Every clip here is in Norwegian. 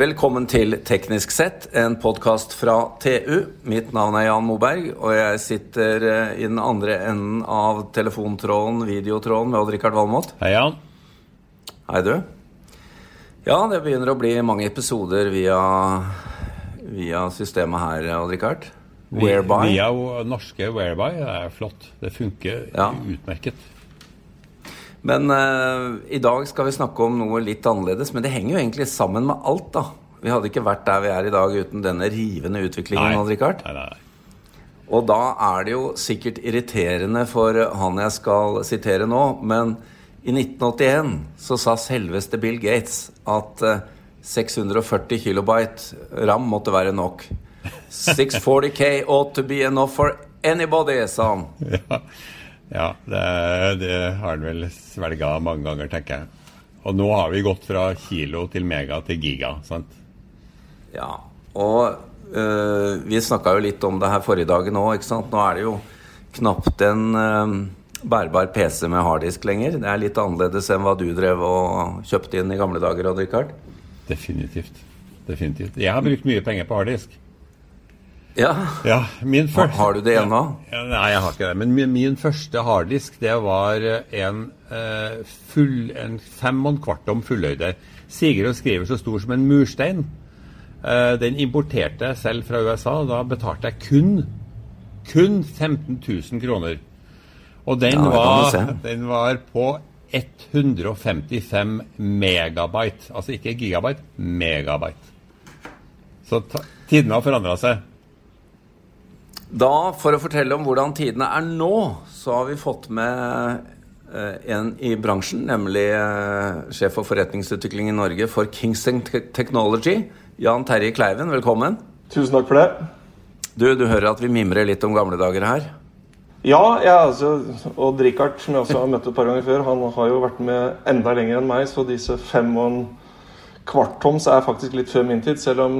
Velkommen til Teknisk sett, en podkast fra TU. Mitt navn er Jan Moberg, og jeg sitter eh, i den andre enden av telefontråden, videotråden, med Odd-Rikard Valmot. Hei, Jan. Hei, du. Ja, det begynner å bli mange episoder via, via systemet her, Odd-Rikard. Whereby. Via norske Whereby. Det er flott. Det funker ja. utmerket. Men uh, i dag skal vi snakke om noe litt annerledes. Men det henger jo egentlig sammen med alt, da. Vi hadde ikke vært der vi er i dag uten denne rivende utviklingen. Nei. Richard. Nei, nei, Og da er det jo sikkert irriterende for han jeg skal sitere nå, men i 1981 så sa selveste Bill Gates at uh, 640 kilobyte ram måtte være nok. 640K ought to be enough for anybody, sa han. Ja. Ja, det, det har han vel svelga mange ganger, tenker jeg. Og nå har vi gått fra kilo til mega til giga, sant? Ja, og øh, vi snakka jo litt om det her forrige dagen òg, ikke sant. Nå er det jo knapt en øh, bærbar PC med harddisk lenger. Det er litt annerledes enn hva du drev og kjøpte inn i gamle dager, Odd Rikard? Definitivt. Definitivt. Jeg har brukt mye penger på harddisk. Ja. ja første, har du det ennå? Ja, nei, jeg har ikke det. Men min, min første harddisk det var en, uh, full, en fem og en kvart om fullhøyde. Sigrid skriver så stor som en murstein. Uh, den importerte jeg selv fra USA. Da betalte jeg kun, kun 15 000 kroner. Og den, ja, var, den var på 155 megabyte. Altså ikke gigabyte, megabyte. Så tidene har forandra seg. Da, for å fortelle om hvordan tidene er nå, så har vi fått med eh, en i bransjen, nemlig eh, sjef for forretningsutvikling i Norge for Kingston Technology, Jan Terje Kleiven. Velkommen. Tusen takk for det. Du, du hører at vi mimrer litt om gamle dager her? Ja, jeg, altså, og Richard, som jeg også har møtt et par ganger før, han har jo vært med enda lenger enn meg, så disse fem og en kvart toms er faktisk litt før min tid, selv om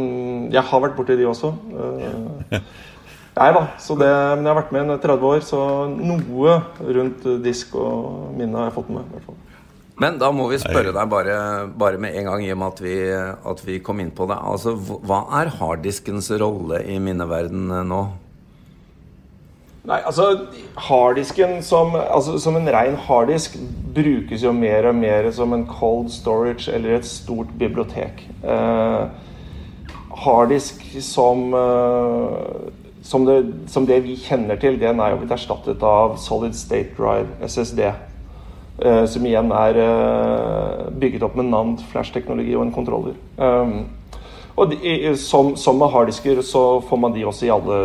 jeg har vært borti de også. Uh, Nei da. men jeg har vært med i 30 år, så noe rundt disk og minne har jeg fått med. Hvert fall. Men da må vi spørre deg bare, bare med en gang, i og med at vi, at vi, kom inn på det. Altså, Hva er harddiskens rolle i minneverden nå? Nei, altså Harddisken som, altså, som en ren harddisk brukes jo mer og mer som en cold storage eller et stort bibliotek. Eh, harddisk som eh, som det, som det, vi kjenner til, den er jo blitt erstattet av Solid State Drive, SSD. Eh, som igjen er eh, bygget opp med NAND, flash-teknologi og en kontroller. Um, og de, som, som, med harddisker så får man de også i alle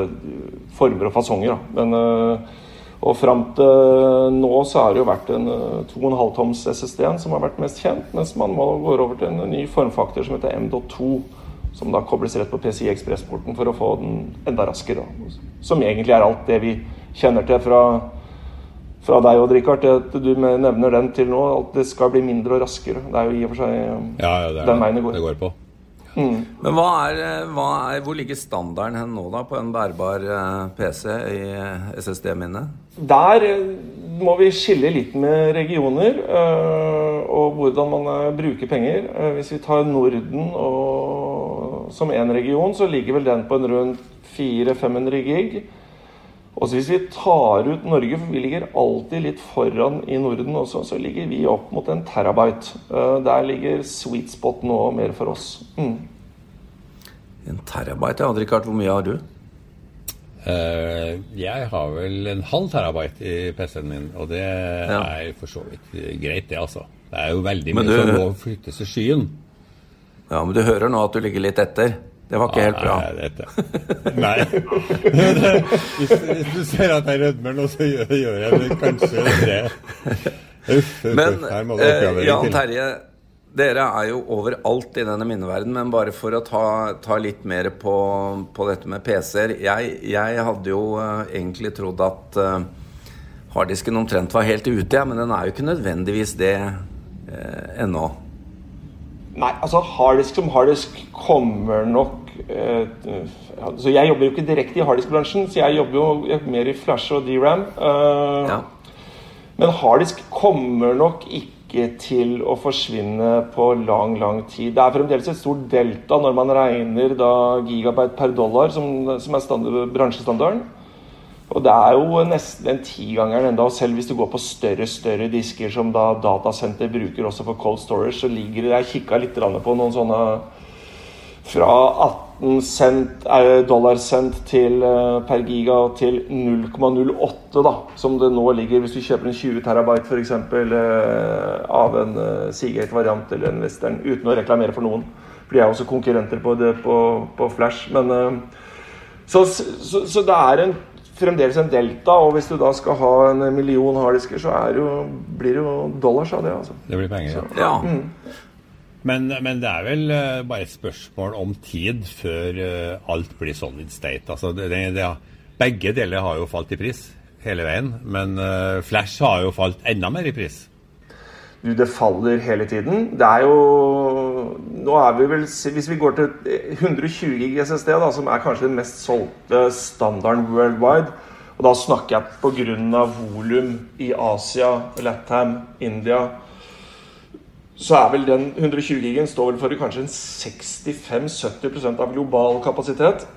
former og fasonger. Da. Men, eh, og fram til nå så har det jo vært en 2,5 toms SSD-en som har vært mest kjent, mens man må gå over til en ny formfaktor som heter M.2 som da kobles rett på PCI Ekspress-porten for å få den enda raskere. Som egentlig er alt det vi kjenner til fra, fra deg og Richard. At du nevner den til nå. At det skal bli mindre og raskere. Det er jo i og for seg ja, ja, det er, den veien det går. Det går på. Mm. Men hva er, hva er, hvor ligger standarden hen nå da på en bærbar eh, PC i SSD-minnet? Der eh, må vi skille litt med regioner og hvordan man bruker penger. Hvis vi tar Norden og som én region, så ligger vel den på en rundt 400-500 gig. Og hvis vi tar ut Norge, for vi ligger alltid litt foran i Norden også, så ligger vi opp mot en terabyte. Eh, der ligger sweet spot nå mer for oss. Mm. En terabyte? Jeg hadde ikke hørt hvor mye har du? Uh, jeg har vel en halv terabyte i PC-en min, og det ja. er for så vidt greit, det, altså. Det er jo veldig mye du... som må flyttes i skyen. Ja, Men du hører nå at du ligger litt etter. Det var ikke helt bra. Nei. nei. hvis, hvis, du ser at jeg rødmer nå, så gjør, gjør jeg det kanskje det. Uff, men eh, Jan Terje, dere er jo overalt i denne minneverden, men bare for å ta, ta litt mer på, på, dette med PC-er. Jeg, jeg, hadde jo uh, egentlig trodd at uh, harddisken omtrent var helt ute, ja, men den er jo ikke nødvendigvis det uh, ennå. Nei, altså harddisk som harddisk kommer nok eh, Så Jeg jobber jo ikke direkte i harddisk-bransjen, så jeg jobber jo mer i flash og DRAM. Eh, ja. Men harddisk kommer nok ikke til å forsvinne på lang, lang tid. Det er fremdeles et stort delta når man regner da gigabyte per dollar, som, som er standard, bransjestandarden. Og det er jo nesten en tigangeren enda, selv hvis du går på større større disker som da datasenter bruker også for cold storage, så ligger det Jeg kikka litt på noen sånne fra 18 cent, eh, dollar cent til, eh, per giga til 0,08, da, som det nå ligger hvis du kjøper en 20 terabyte f.eks. Eh, av en Seagate-variant eller en Western, uten å reklamere for noen. For de er også konkurrenter på, det, på, på Flash. Men, så, så, så det er en fremdeles en delta, og hvis du da skal ha en million harddisker, så jo, blir det jo dollars av det. altså. Det blir penger, så, ja. Mm. Men, men, det er vel uh, bare et spørsmål om tid før uh, alt blir solid state. Altså, det, det, det, begge deler har jo falt i pris hele veien, men uh, Flash har jo falt enda mer i pris. Du, det faller hele tiden. Det er jo Nå er vi vel Hvis vi går til 120 gig SSD, da, som er kanskje den mest solgte standarden worldwide Og da snakker jeg pga. volum i Asia, Latam, India Så er vel den 120 gigen står vel for kanskje en 65-70% av global kapasitet.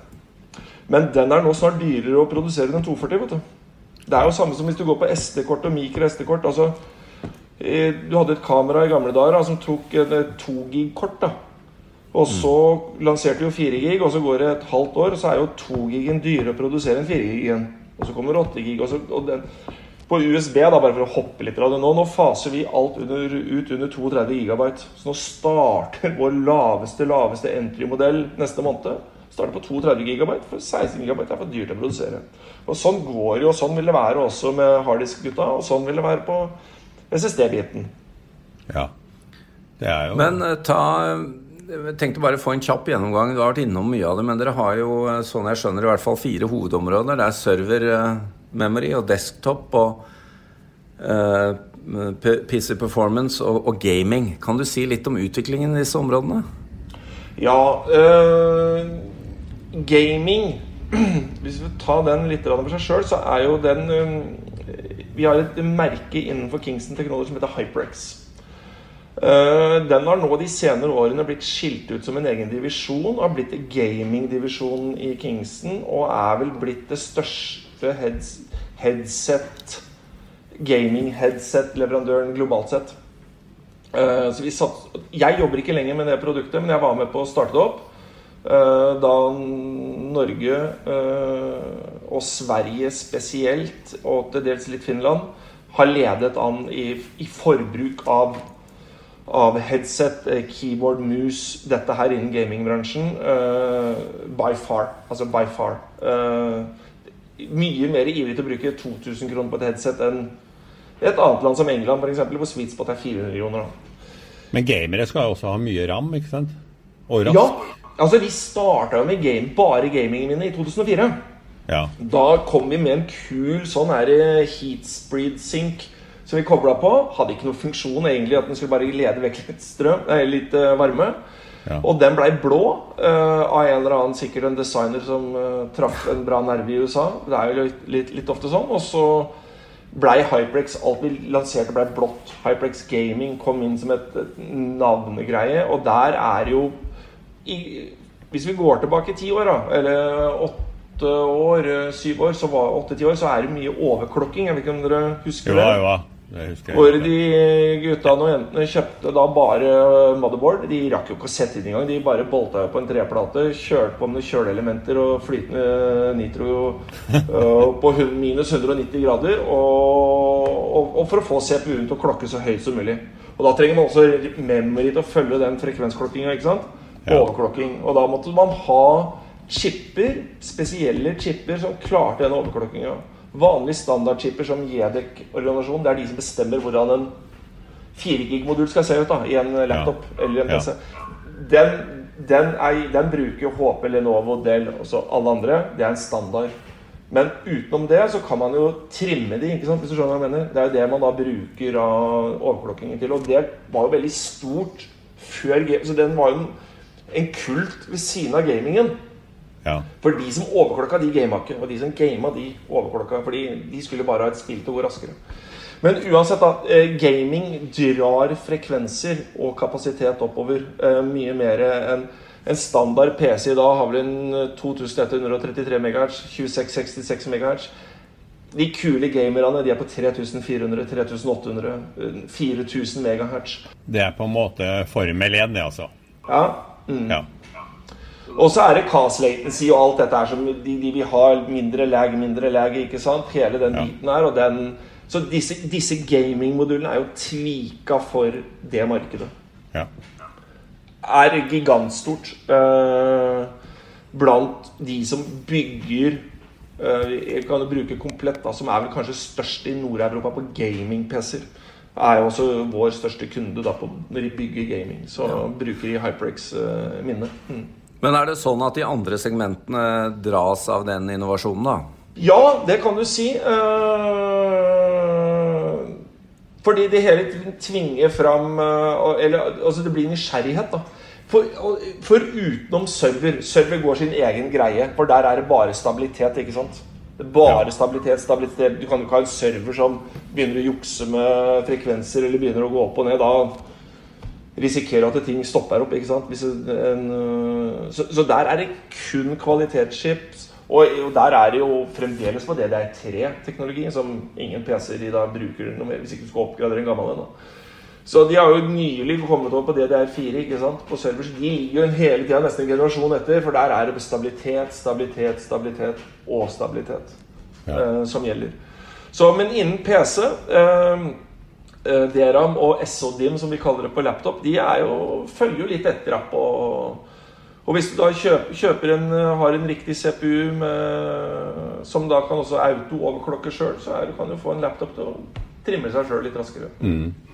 Men den er nå snart dyrere å produsere enn 240. vet du. Det er jo samme som hvis du går på SD-kort og mikro SD-kort. altså du hadde et kamera i gamle dager da, som tok et 2 gig-kort. Og så mm. lanserte jo 4 gig, og så går det et halvt år, og så er jo 2 gigen dyrere å produsere enn 4 gigen. Og så kommer 8 gig. Og så, og den, på USB, da, bare for å hoppe litt av det nå, nå faser vi alt under, ut under 32 gigabyte. Så nå starter vår laveste, laveste entry-modell neste måned. Starter på 32 gigabyte, for 16 gigabyte er for dyrt å produsere. Og Sånn går jo, og sånn vil det være også med harddisk-gutta, og sånn vil det være på SSD-biten. Ja. Det er jo Men uh, ta jeg tenkte bare få en kjapp gjennomgang. Du har vært innom mye av det, men dere har jo eh, sånn jeg skjønner, i hvert fall fire hovedområder. Det er server uh, memory og desktop og uh, PC performance og, og, gaming. Kan du si litt om utviklingen i disse områdene? Ja Gaming Hvis vi tar den litt for seg sjøl, så er jo den vi har et merke innenfor Kingston Technology som heter HyperX. Eh, den har nå de senere årene blitt skilt ut som en egen divisjon har blitt gamingdivisjonen i Kingston og er vel blitt det største heads, headset gaming-headset-leverandøren globalt sett. Eh, satt, jeg jobber ikke lenger med det produktet, men jeg var med på å starte det opp. Eh, da Norge og Sverige spesielt, og til dels litt Finland, har ledet an i, i forbruk av, av, headset, eh, keyboard, mus, dette her innen gamingbransjen. Uh, by far. Altså by far. Uh, mye mer ivrig til å bruke 2000 kroner på et headset enn et annet land som England, f.eks., hvor sweet spot er 400 kroner. Men gamere skal jo også ha mye ram, ikke sant? Og rask. Ja, Altså, Vi starta jo med game, bare gamingen mine i 2004. Ja. Da kom vi med en kul sånn her eh, heat spreed sink som vi kobla på. Hadde ikke noen funksjon egentlig, at den skulle bare lede vekk litt strøm, nei, litt uh, varme. Ja. Og den blei blå uh, av en eller annen, sikkert en designer som uh, traff en bra nerve i USA. Det er jo litt, litt, litt ofte sånn. Og så blei Hyprex Alt vi lanserte, blei blått. Hyprex Gaming kom inn som et, et navnegreie, og der er jo i, Hvis vi går tilbake ti år, da, eller åtte år, eh, syv år, så var åtte-ti år, så er det mye overklokking. Jeg vet ikke om dere husker det? Jo, jo. Hvor de guttene og jentene kjøpte da bare motherboard. De rakk jo ikke å sette inn engang. De bare bolta på en treplate, kjørte på med kjøleelementer og flytende nitro uh, på minus 190 grader. Og, og, og, for å få CPU-en til å klokke så høyt som mulig. Og da trenger man også memory til å følge den frekvensklokkinga. ikke sant? overklokking. Og da måtte man ha chipper, spesielle chipper, som klarte den overklokkinga. Vanlige standardchipper som JEDEC-organisasjonen, det er de som bestemmer hvordan en 4 gig-modul skal se ut da, i en laptop ja. eller en PC. Ja. Den, den, er, den, bruker HP, Lenovo, Dell og alle andre. Det er en standard. Men utenom det så kan man jo trimme de, ikke sant, hvis du skjønner hva jeg mener. Det er jo det man da bruker av overklokkingen til. Og det var jo veldig stort før Så den var jo en kult ved siden av gamingen. Ja. For de som overklokka, de gama ikke. Og de som gama, de overklokka. Fordi de skulle bare ha et spill til å gå raskere. Men uansett, da. Eh, gaming drar frekvenser og kapasitet oppover eh, mye mer enn en standard PC i dag har vel en 2133 MHz, 2666 MHz. De kule gamerne de er på 3400, 3800, 4000 MHz. Det er på en måte Formel 1, det, altså? Ja. Mm. ja. Og så er det cast latency og alt dette her som de, de vil ha. Mindre lag, mindre lag, ikke sant? Hele den biten her. Og den, så disse, disse gamingmodulene er jo tvika for det markedet. Ja. Er gigantstort eh, blant de som bygger eh, Jeg kan bruke Komplett, da, som er vel kanskje størst i Nord-Europa på gaming-PC-er. Er jo også vår største kunde da, på, de bygger gaming. Så ja. bruker de HyperX-minnet. Eh, Mm. Men er det sånn at de andre segmentene dras av den innovasjonen, da? Ja, det kan du si. Uh, fordi det hele tiden tvinger fram uh, Eller altså det blir nysgjerrighet, da. For, for, utenom server Server går sin egen greie, for der er det bare stabilitet, ikke sant? Bare stabilitet, stabilitet. Du kan jo ikke ha en server som begynner å jukse med frekvenser eller begynner å gå opp og ned. Da risikerer at ting stopper opp. ikke sant? En, øh, så, så, der er det kun kvalitetschips. Og, og, der er det jo fremdeles på DDR3-teknologi, som ingen PC-er i dag bruker noe mer, hvis ikke du skal oppgradere en gammel en. Så de har jo nylig kommet over på DDR4 ikke sant? på servers. De ligger jo hele tida nesten en generasjon etter, for der er det stabilitet, stabilitet, stabilitet og stabilitet ja. eh, som gjelder. Så, men innen PC Eh, DRAM og SODIM, som vi kaller det på laptop, de jo, følger jo litt etter app. Og, og, hvis du da kjøper, kjøper en, har en riktig CPU med, som da kan også auto-overklokke sjøl, så er, kan du få en laptop til å trimme seg sjøl litt raskere. Mm.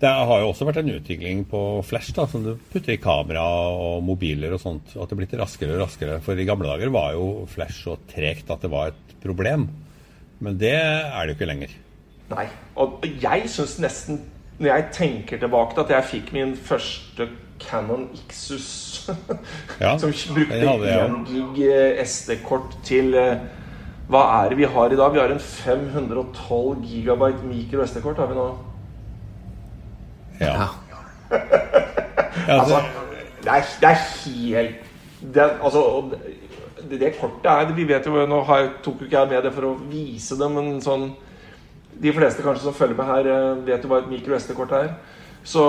Det har jo også vært en utvikling på flash, da, som du putter i kamera og mobiler og sånt. At det er blitt raskere og raskere. For i gamle dager var jo flash så tregt at det var et problem. Men det er det jo ikke lenger. Nei. Og jeg syns nesten, når jeg tenker tilbake til at jeg fikk min første Canon Ixus ja, som brukte 1 gig eh, SD-kort til eh, Hva er det vi har i dag? Vi har en 512 gigabyte mikro SD-kort, har vi nå. Ja. altså, det er, det er helt det, altså, det, det kortet er Vi vet jo Nå har, tok jo ikke jeg med det for å vise det, men sånn de fleste kanskje som følger med her, eh, vet jo hva et mikro SD-kort er. Så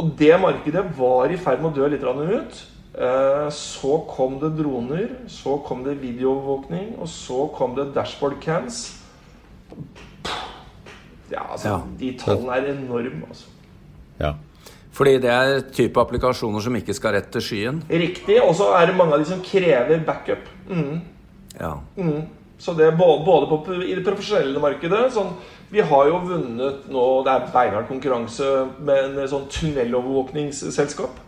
Og det markedet var i ferd med å dø litt ut. Eh, så kom det droner, så kom det videoovervåkning, og så kom det dashboard cams. Ja, altså, ja. De tallene er enorme, altså. Ja. Fordi det er type applikasjoner som ikke skal rett til skyen? Riktig. Og så er det mange av de som krever backup. Mm. Ja. Mm. Så det er både på, i det profesjonelle markedet sånn, Vi har jo vunnet nå Det er beinhard konkurranse med en sånn tunnelovervåkningsselskap.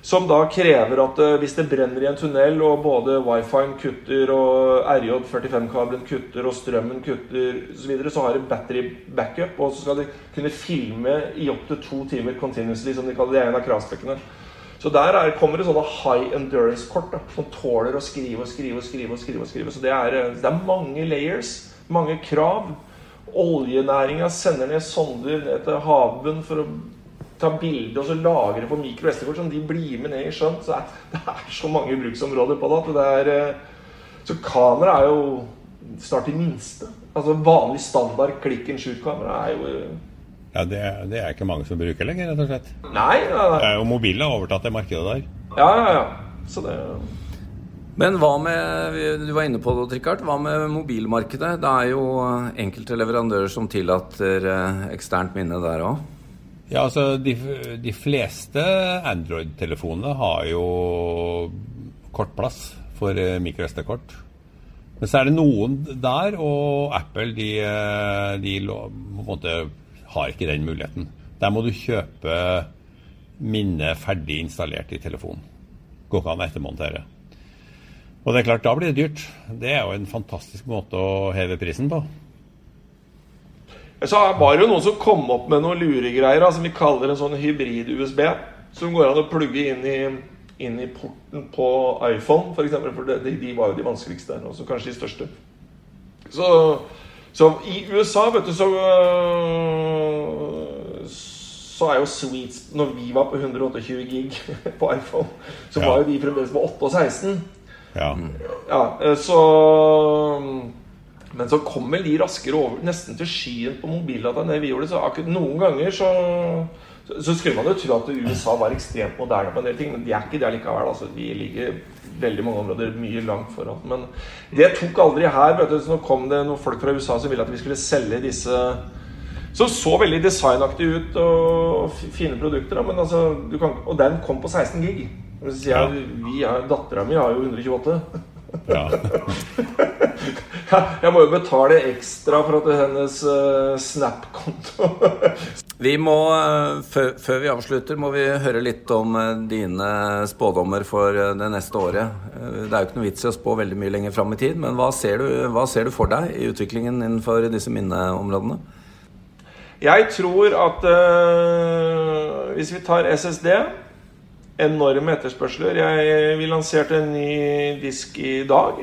Som da krever at uh, hvis det brenner i en tunnel, og både wifi-en kutter, og RJ45-kabelen kutter, og strømmen kutter osv., så, så har de battery backup. Og så skal de kunne filme i opptil to timer continuously, som de kaller det. er en av kravspekkene. Så der er, kommer det sånne high endurance-kort som tåler å skrive og skrive og skrive. og skrive, og skrive. Så det er, eh, det er mange layers, mange krav. Oljenæringa sender ned sonder ned til havbunnen for å ta bilde og så lagre på mikro SD-kort som de blir med ned i sjøen. Så det er, det er, så mange bruksområder på det. det er, eh, så kamera er jo snart de minste. Altså Vanlig standard klikk and shoot-kamera er jo eh, ja, det, det, er ikke mange som bruker lenger, rett og slett. Nei, ja, det er jo Mobilen har overtatt det markedet der. Ja, ja, ja. Så det... Men hva med du var inne på det, Richard, hva med mobilmarkedet? Det er jo enkelte leverandører som tillater eh, eksternt minne der òg? Ja, altså de, de fleste Android-telefonene har jo kortplass for eh, microSD-kort. Men så er det noen der, og Apple de, eh, de på en måte har ikke den muligheten. Der må du kjøpe minnet ferdig installert i telefonen. Går ikke an å ettermontere. Og det er klart, da blir det dyrt. Det er jo en fantastisk måte å heve prisen på. Så var det jo noen som kom opp med noen luregreier som vi kaller en sånn hybrid-USB. Som går an å plugge inn i, inn i porten på iPhone, f.eks. For, for de, de, var jo de vanskeligste, og kanskje de største. Så Så i USA, vet du, så så er jo Sweets Når vi var på 128 gig på iPhone, så var jo de fremdeles på 8 og 16. Ja. ja så Men så kom vel de raskere over nesten til skyen på mobildata enn det vi gjorde. Så akkurat noen ganger så så skulle man jo tro at USA var ekstremt moderne på en del ting, men de er ikke det likevel. Altså, de ligger veldig mange områder mye langt foran. Men det tok aldri her. Vet du, så nå kom det noen folk fra USA som ville at vi skulle selge disse som så veldig designaktig ut og fine produkter. Men altså, kan, og den kom på 16 gig. Ja. Dattera mi har jo 128. Ja. jeg må jo betale ekstra for at hennes uh, Snap-konto. Vi må, uh, før vi avslutter, må vi høre litt om uh, dine spådommer for det neste året. det er jo ikke noe vits i å spå veldig mye lenger fram i tid, men hva ser, du, hva ser du for deg i utviklingen innenfor disse minneområdene? Jeg tror at hvis vi tar SSD enorme etterspørsler. Jeg, vi lanserte en ny disk i dag.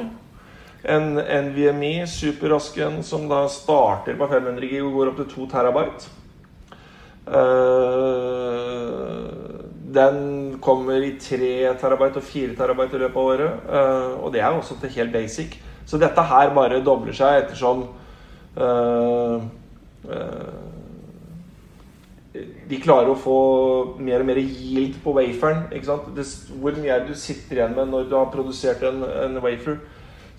En NVMe superrasken som da starter på 500 gig og går opp til 2 terabyte. Uh, den kommer i 3 terabyte og 4 terabyte i løpet av året. Uh, og det er også til helt basic. Så dette her bare dobler seg ettersom uh, de klarer å få mer og mer yield på waferen. Det, hvor mye er det du sitter igjen med når du har produsert en, en wafer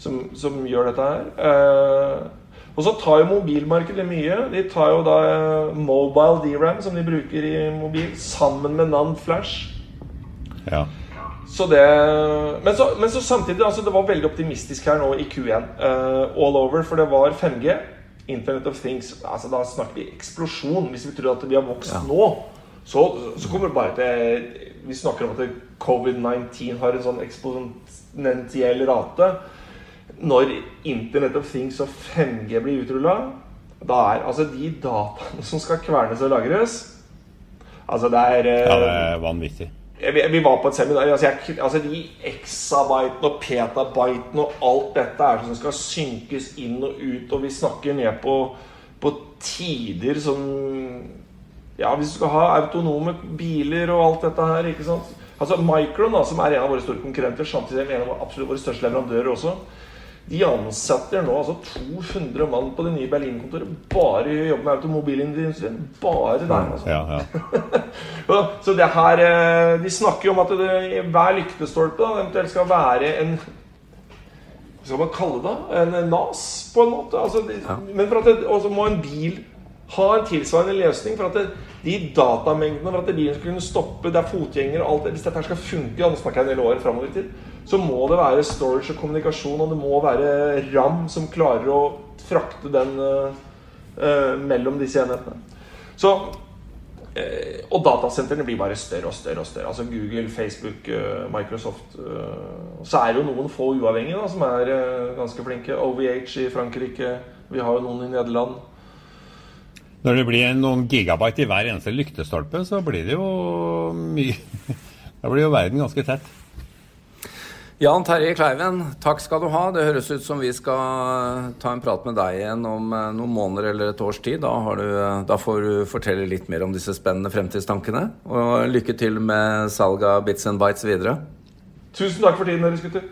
som, som, gjør dette her? Eh, og så tar jo mobilmarkedet mye. De tar jo da eh, mobile DRAM, som de bruker i mobil, sammen med NAND Flash. Ja. Så det, men, så, men så samtidig, altså det var veldig optimistisk her nå i Q1. Uh, all over, for det var 5G. Internet of Things altså Da snakker vi eksplosjon. Hvis vi tror at vi har vokst ja. nå, så, så, kommer det bare til Vi snakker om at covid-19 har en sånn eksponentiell rate. Når Internet of Things og 5G blir utrulla, da er altså de dataene som skal kvernes og lagres Altså, det er Ja, det er vanvittig. Vi, var på et seminar. Altså, jeg, altså De exabyte og petabitene og alt dette er som skal synkes inn og ut, og vi snakker ned på, på tider som Ja, hvis du skal ha autonome biler og alt dette her, ikke sant Altså Micron, da, som er en av våre store konkurrenter, samtidig en av absolutt våre største leverandører også de ansetter nå altså 200 mann på det nye Berlin-kontoret bare i jobb med automobilindustrien. Bare der, altså. Ja, ja. så det her eh, De snakker jo om at det, hver lyktestolpe da, eventuelt skal være en Hva skal man kalle det? En NAS, på en måte. Altså, ja. Men for at det, også må en bil ha en tilsvarende løsning for at det, de datamengdene for at bilen skal kunne stoppe, det er fotgjengere og alt det Hvis dette skal funke, nå snakker jeg en del år framover i tid så må det være storage og kommunikasjon, og det må være RAM som klarer å frakte den uh, mellom disse enhetene. Så, uh, og datasentrene blir bare større og større. og større, altså Google, Facebook, uh, Microsoft. så er det jo noen få uavhengige da, som er ganske flinke. OVH i Frankrike. Vi har jo noen i Nederland. Når det blir noen gigabyte i hver eneste lyktestolpe, så blir det jo mye Da blir jo verden ganske tett. Jan Terje Kleiven, takk skal du ha. Det høres ut som vi skal ta en prat med deg igjen om eh, noen måneder eller et års tid. Da, du, eh, da får du fortelle litt mer om disse spennende fremtidstankene. Og lykke til med salget av Bits and Bites videre. Tusen takk for tiden deres, gutter.